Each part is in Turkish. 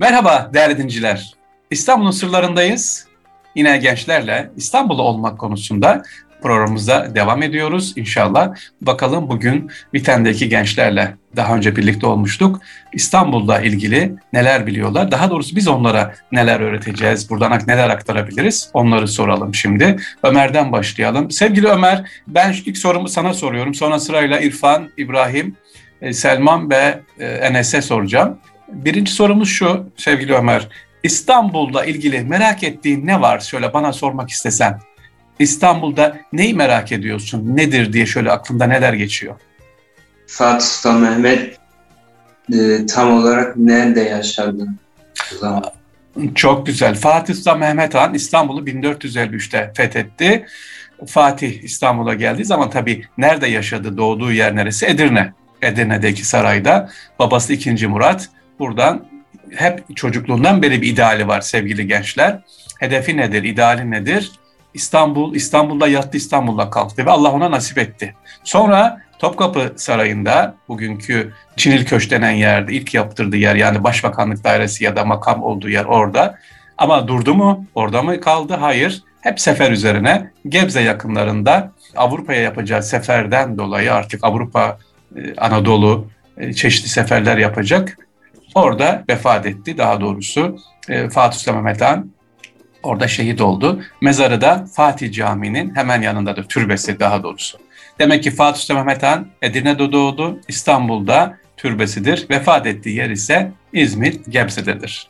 Merhaba değerli dinciler. İstanbul'un sırlarındayız. Yine gençlerle İstanbul'da olmak konusunda programımıza devam ediyoruz inşallah. Bakalım bugün Viten'deki gençlerle daha önce birlikte olmuştuk. İstanbul'da ilgili neler biliyorlar? Daha doğrusu biz onlara neler öğreteceğiz? Buradan neler aktarabiliriz? Onları soralım şimdi. Ömer'den başlayalım. Sevgili Ömer, ben ilk sorumu sana soruyorum. Sonra sırayla İrfan, İbrahim, e, Selman ve e, Enes'e soracağım. Birinci sorumuz şu sevgili Ömer. İstanbul'la ilgili merak ettiğin ne var? Şöyle bana sormak istesen. İstanbul'da neyi merak ediyorsun? Nedir diye şöyle aklında neler geçiyor? Fatih Sultan Mehmet e, tam olarak nerede yaşardı o zaman? Çok güzel. Fatih Sultan Mehmet Han İstanbul'u 1453'te fethetti. Fatih İstanbul'a geldiği zaman tabii nerede yaşadı, doğduğu yer neresi? Edirne. Edirne'deki sarayda. Babası 2. Murat. Buradan hep çocukluğundan beri bir ideali var sevgili gençler. Hedefi nedir, ideali nedir? İstanbul, İstanbul'da yattı, İstanbul'da kalktı ve Allah ona nasip etti. Sonra Topkapı Sarayı'nda bugünkü Çinil Köşk denen yerde ilk yaptırdığı yer yani Başbakanlık Dairesi ya da makam olduğu yer orada. Ama durdu mu? Orada mı kaldı? Hayır. Hep sefer üzerine Gebze yakınlarında Avrupa'ya yapacağı seferden dolayı artık Avrupa, e, Anadolu e, çeşitli seferler yapacak. Orada vefat etti daha doğrusu. E, Fatih Sultan Mehmet Han orada şehit oldu. Mezarı da Fatih Camii'nin hemen yanındadır, türbesi daha doğrusu. Demek ki Fatih Sultan Mehmet Han Edirne'de doğdu, İstanbul'da türbesidir. Vefat ettiği yer ise İzmir, Gebze'dedir.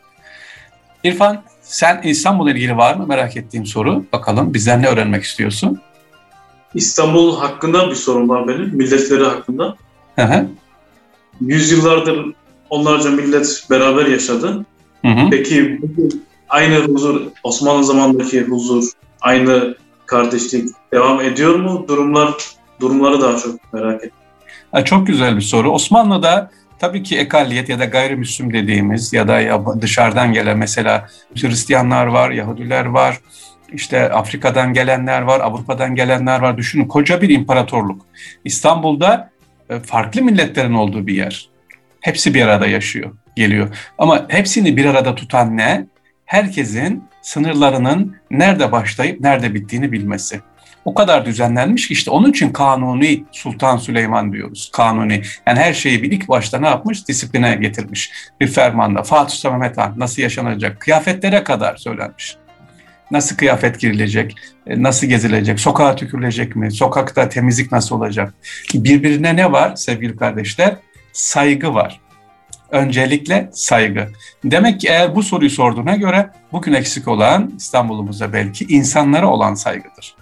İrfan, sen İstanbul'la ilgili var mı merak ettiğim soru? Bakalım bizden ne öğrenmek istiyorsun? İstanbul hakkında bir sorun var benim, milletleri hakkında. Hı hı. Yüzyıllardır onlarca millet beraber yaşadı. Hı hı. Peki aynı huzur, Osmanlı zamanındaki huzur, aynı kardeşlik devam ediyor mu? Durumlar durumları daha çok merak ettim. Ha, çok güzel bir soru. Osmanlı'da tabii ki ekalliyet ya da gayrimüslim dediğimiz ya da dışarıdan gelen mesela Hristiyanlar var, Yahudiler var, işte Afrika'dan gelenler var, Avrupa'dan gelenler var. Düşünün koca bir imparatorluk. İstanbul'da e, farklı milletlerin olduğu bir yer. Hepsi bir arada yaşıyor, geliyor. Ama hepsini bir arada tutan ne? Herkesin sınırlarının nerede başlayıp nerede bittiğini bilmesi. O kadar düzenlenmiş ki işte onun için Kanuni Sultan Süleyman diyoruz. Kanuni. Yani her şeyi bir ilk başta ne yapmış? Disipline getirmiş. Bir fermanda. Fatih Sultan Mehmet Han nasıl yaşanacak? Kıyafetlere kadar söylenmiş. Nasıl kıyafet girilecek? E, nasıl gezilecek? Sokağa tükürülecek mi? Sokakta temizlik nasıl olacak? Birbirine ne var sevgili kardeşler? Saygı var. Öncelikle saygı. Demek ki eğer bu soruyu sorduğuna göre bugün eksik olan İstanbul'umuzda belki insanlara olan saygıdır.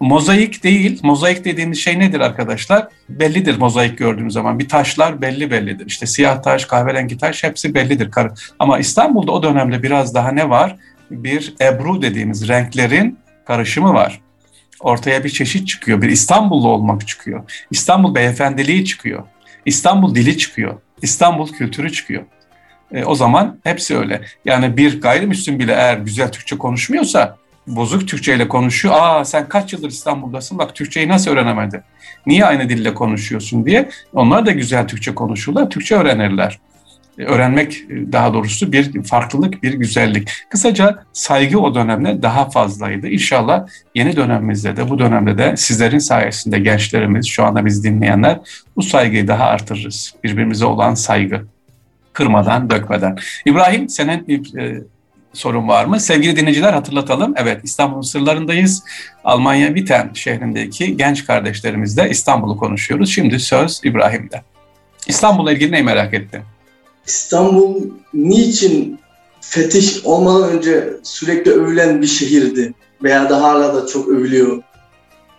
Mozaik değil, mozaik dediğimiz şey nedir arkadaşlar? Bellidir mozaik gördüğümüz zaman. Bir taşlar belli bellidir. İşte siyah taş, kahverengi taş hepsi bellidir. Ama İstanbul'da o dönemde biraz daha ne var? Bir ebru dediğimiz renklerin karışımı var. Ortaya bir çeşit çıkıyor. Bir İstanbullu olmak çıkıyor. İstanbul beyefendiliği çıkıyor. İstanbul dili çıkıyor. İstanbul kültürü çıkıyor. E, o zaman hepsi öyle. Yani bir gayrimüslim bile eğer güzel Türkçe konuşmuyorsa bozuk Türkçe ile konuşuyor. Aa sen kaç yıldır İstanbul'dasın bak Türkçeyi nasıl öğrenemedin? Niye aynı dille konuşuyorsun diye. Onlar da güzel Türkçe konuşurlar, Türkçe öğrenirler. Öğrenmek daha doğrusu bir farklılık, bir güzellik. Kısaca saygı o dönemde daha fazlaydı. İnşallah yeni dönemimizde de bu dönemde de sizlerin sayesinde gençlerimiz, şu anda biz dinleyenler bu saygıyı daha artırırız. Birbirimize olan saygı. Kırmadan, dökmeden. İbrahim senin e, sorun var mı? Sevgili dinleyiciler hatırlatalım. Evet İstanbul'un sırlarındayız. Almanya Witten şehrindeki genç kardeşlerimizle İstanbul'u konuşuyoruz. Şimdi söz İbrahim'de. İstanbul'la ilgili neyi merak ettin? İstanbul niçin fetih olmadan önce sürekli övülen bir şehirdi? Veya da hala da çok övülüyor.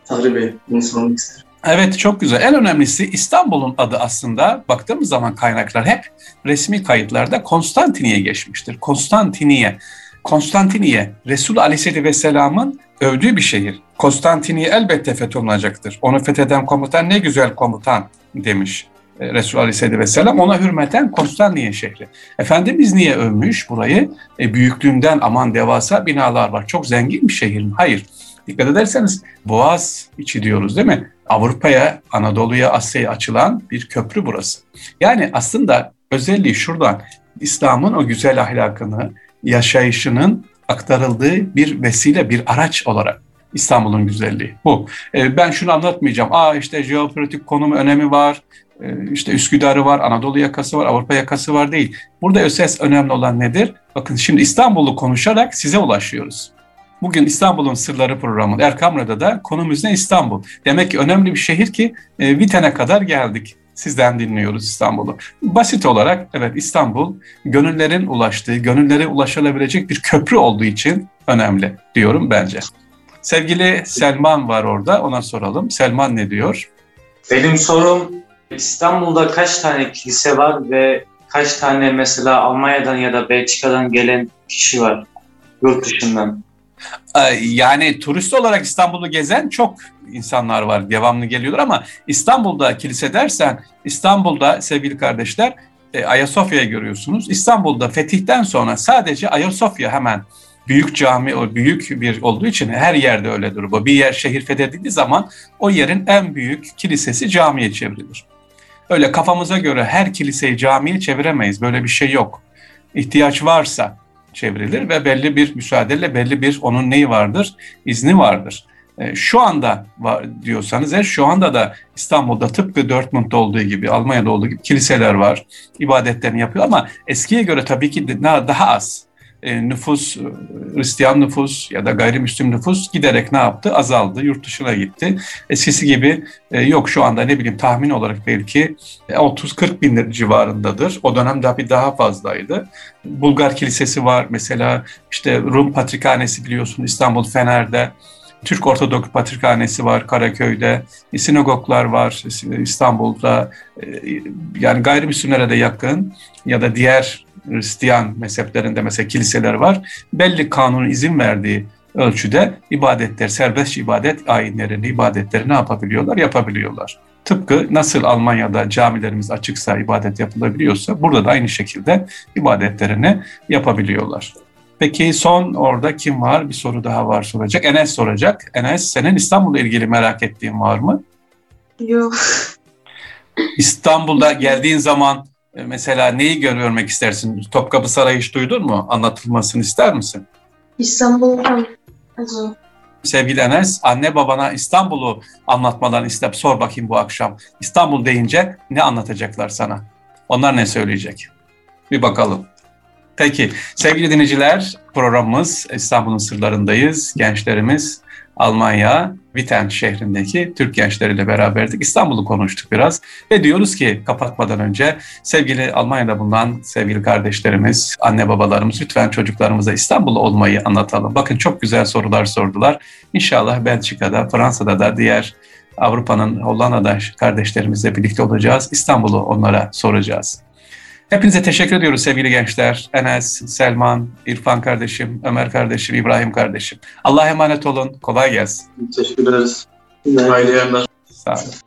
Tahri Bey bunu sormak isterim. Evet çok güzel. En önemlisi İstanbul'un adı aslında baktığımız zaman kaynaklar hep resmi kayıtlarda Konstantiniye geçmiştir. Konstantiniye. Konstantiniye Resul Aleyhisselatü Vesselam'ın övdüğü bir şehir. Konstantiniye elbette fetholunacaktır. Onu fetheden komutan ne güzel komutan demiş. E, Resul Aleyhisselatü Vesselam ona hürmeten Konstantiniye şehri. Efendimiz niye övmüş burayı? E, büyüklüğünden aman devasa binalar var. Çok zengin bir şehir mi? Hayır. Dikkat ederseniz Boğaz içi diyoruz değil mi? Avrupa'ya, Anadolu'ya, Asya'ya açılan bir köprü burası. Yani aslında özelliği şuradan. İslam'ın o güzel ahlakını, yaşayışının aktarıldığı bir vesile, bir araç olarak İstanbul'un güzelliği bu. E, ben şunu anlatmayacağım. Aa işte jeopolitik konumu önemi var. E, işte Üsküdar'ı var, Anadolu yakası var, Avrupa yakası var değil. Burada öses önemli olan nedir? Bakın şimdi İstanbul'u konuşarak size ulaşıyoruz. Bugün İstanbul'un Sırları programı Erkam Radyo'da konumuz ne İstanbul. Demek ki önemli bir şehir ki e, Viten'e kadar geldik. Sizden dinliyoruz İstanbul'u. Basit olarak evet İstanbul gönüllerin ulaştığı, gönüllere ulaşılabilecek bir köprü olduğu için önemli diyorum bence. Sevgili Selman var orada ona soralım. Selman ne diyor? Benim sorum İstanbul'da kaç tane kilise var ve kaç tane mesela Almanya'dan ya da Belçika'dan gelen kişi var yurt dışından? Yani turist olarak İstanbul'u gezen çok insanlar var. Devamlı geliyorlar ama İstanbul'da kilise dersen İstanbul'da sevgili kardeşler e, Ayasofya'yı görüyorsunuz. İstanbul'da fetihten sonra sadece Ayasofya hemen büyük cami o büyük bir olduğu için her yerde öyledir bu. Bir yer şehir fethedildiği zaman o yerin en büyük kilisesi camiye çevrilir. Öyle kafamıza göre her kiliseyi camiye çeviremeyiz. Böyle bir şey yok. İhtiyaç varsa çevrilir ve belli bir müsaadeyle belli bir onun neyi vardır? izni vardır. E, şu anda var diyorsanız eğer şu anda da İstanbul'da tıpkı Dortmund'da olduğu gibi, Almanya'da olduğu gibi kiliseler var. ibadetlerini yapıyor ama eskiye göre tabii ki daha az e, nüfus, e, Hristiyan nüfus ya da gayrimüslim nüfus giderek ne yaptı? Azaldı, yurt dışına gitti. Eskisi gibi e, yok şu anda ne bileyim tahmin olarak belki 30-40 bin civarındadır. O dönem daha bir daha fazlaydı. Bulgar Kilisesi var mesela işte Rum Patrikhanesi biliyorsun İstanbul Fener'de. Türk Ortodok Patrikhanesi var Karaköy'de, sinagoglar var İstanbul'da, yani gayrimüslimlere de yakın ya da diğer Hristiyan mezheplerinde mesela kiliseler var. Belli kanunun izin verdiği ölçüde ibadetler, serbest ibadet ayinlerini, ibadetleri ne yapabiliyorlar? Yapabiliyorlar. Tıpkı nasıl Almanya'da camilerimiz açıksa, ibadet yapılabiliyorsa burada da aynı şekilde ibadetlerini yapabiliyorlar. Peki son orada kim var? Bir soru daha var soracak. Enes soracak. Enes senin İstanbul'la ilgili merak ettiğin var mı? Yok. İstanbul'da geldiğin zaman mesela neyi görmek istersin? Topkapı Sarayı hiç duydun mu? Anlatılmasını ister misin? İstanbul'dan. Sevgili Enes, anne babana İstanbul'u anlatmalarını istep sor bakayım bu akşam. İstanbul deyince ne anlatacaklar sana? Onlar ne söyleyecek? Bir bakalım. Peki sevgili dinleyiciler programımız İstanbul'un sırlarındayız. Gençlerimiz Almanya, Witten şehrindeki Türk gençleriyle beraberdik. İstanbul'u konuştuk biraz ve diyoruz ki kapatmadan önce sevgili Almanya'da bulunan sevgili kardeşlerimiz, anne babalarımız lütfen çocuklarımıza İstanbul olmayı anlatalım. Bakın çok güzel sorular sordular. İnşallah Belçika'da, Fransa'da da diğer Avrupa'nın Hollanda'da kardeşlerimizle birlikte olacağız. İstanbul'u onlara soracağız. Hepinize teşekkür ediyoruz sevgili gençler. Enes, Selman, İrfan kardeşim, Ömer kardeşim, İbrahim kardeşim. Allah'a emanet olun. Kolay gelsin. Teşekkür ederiz. Hayırlı yayınlar. Sağ olun.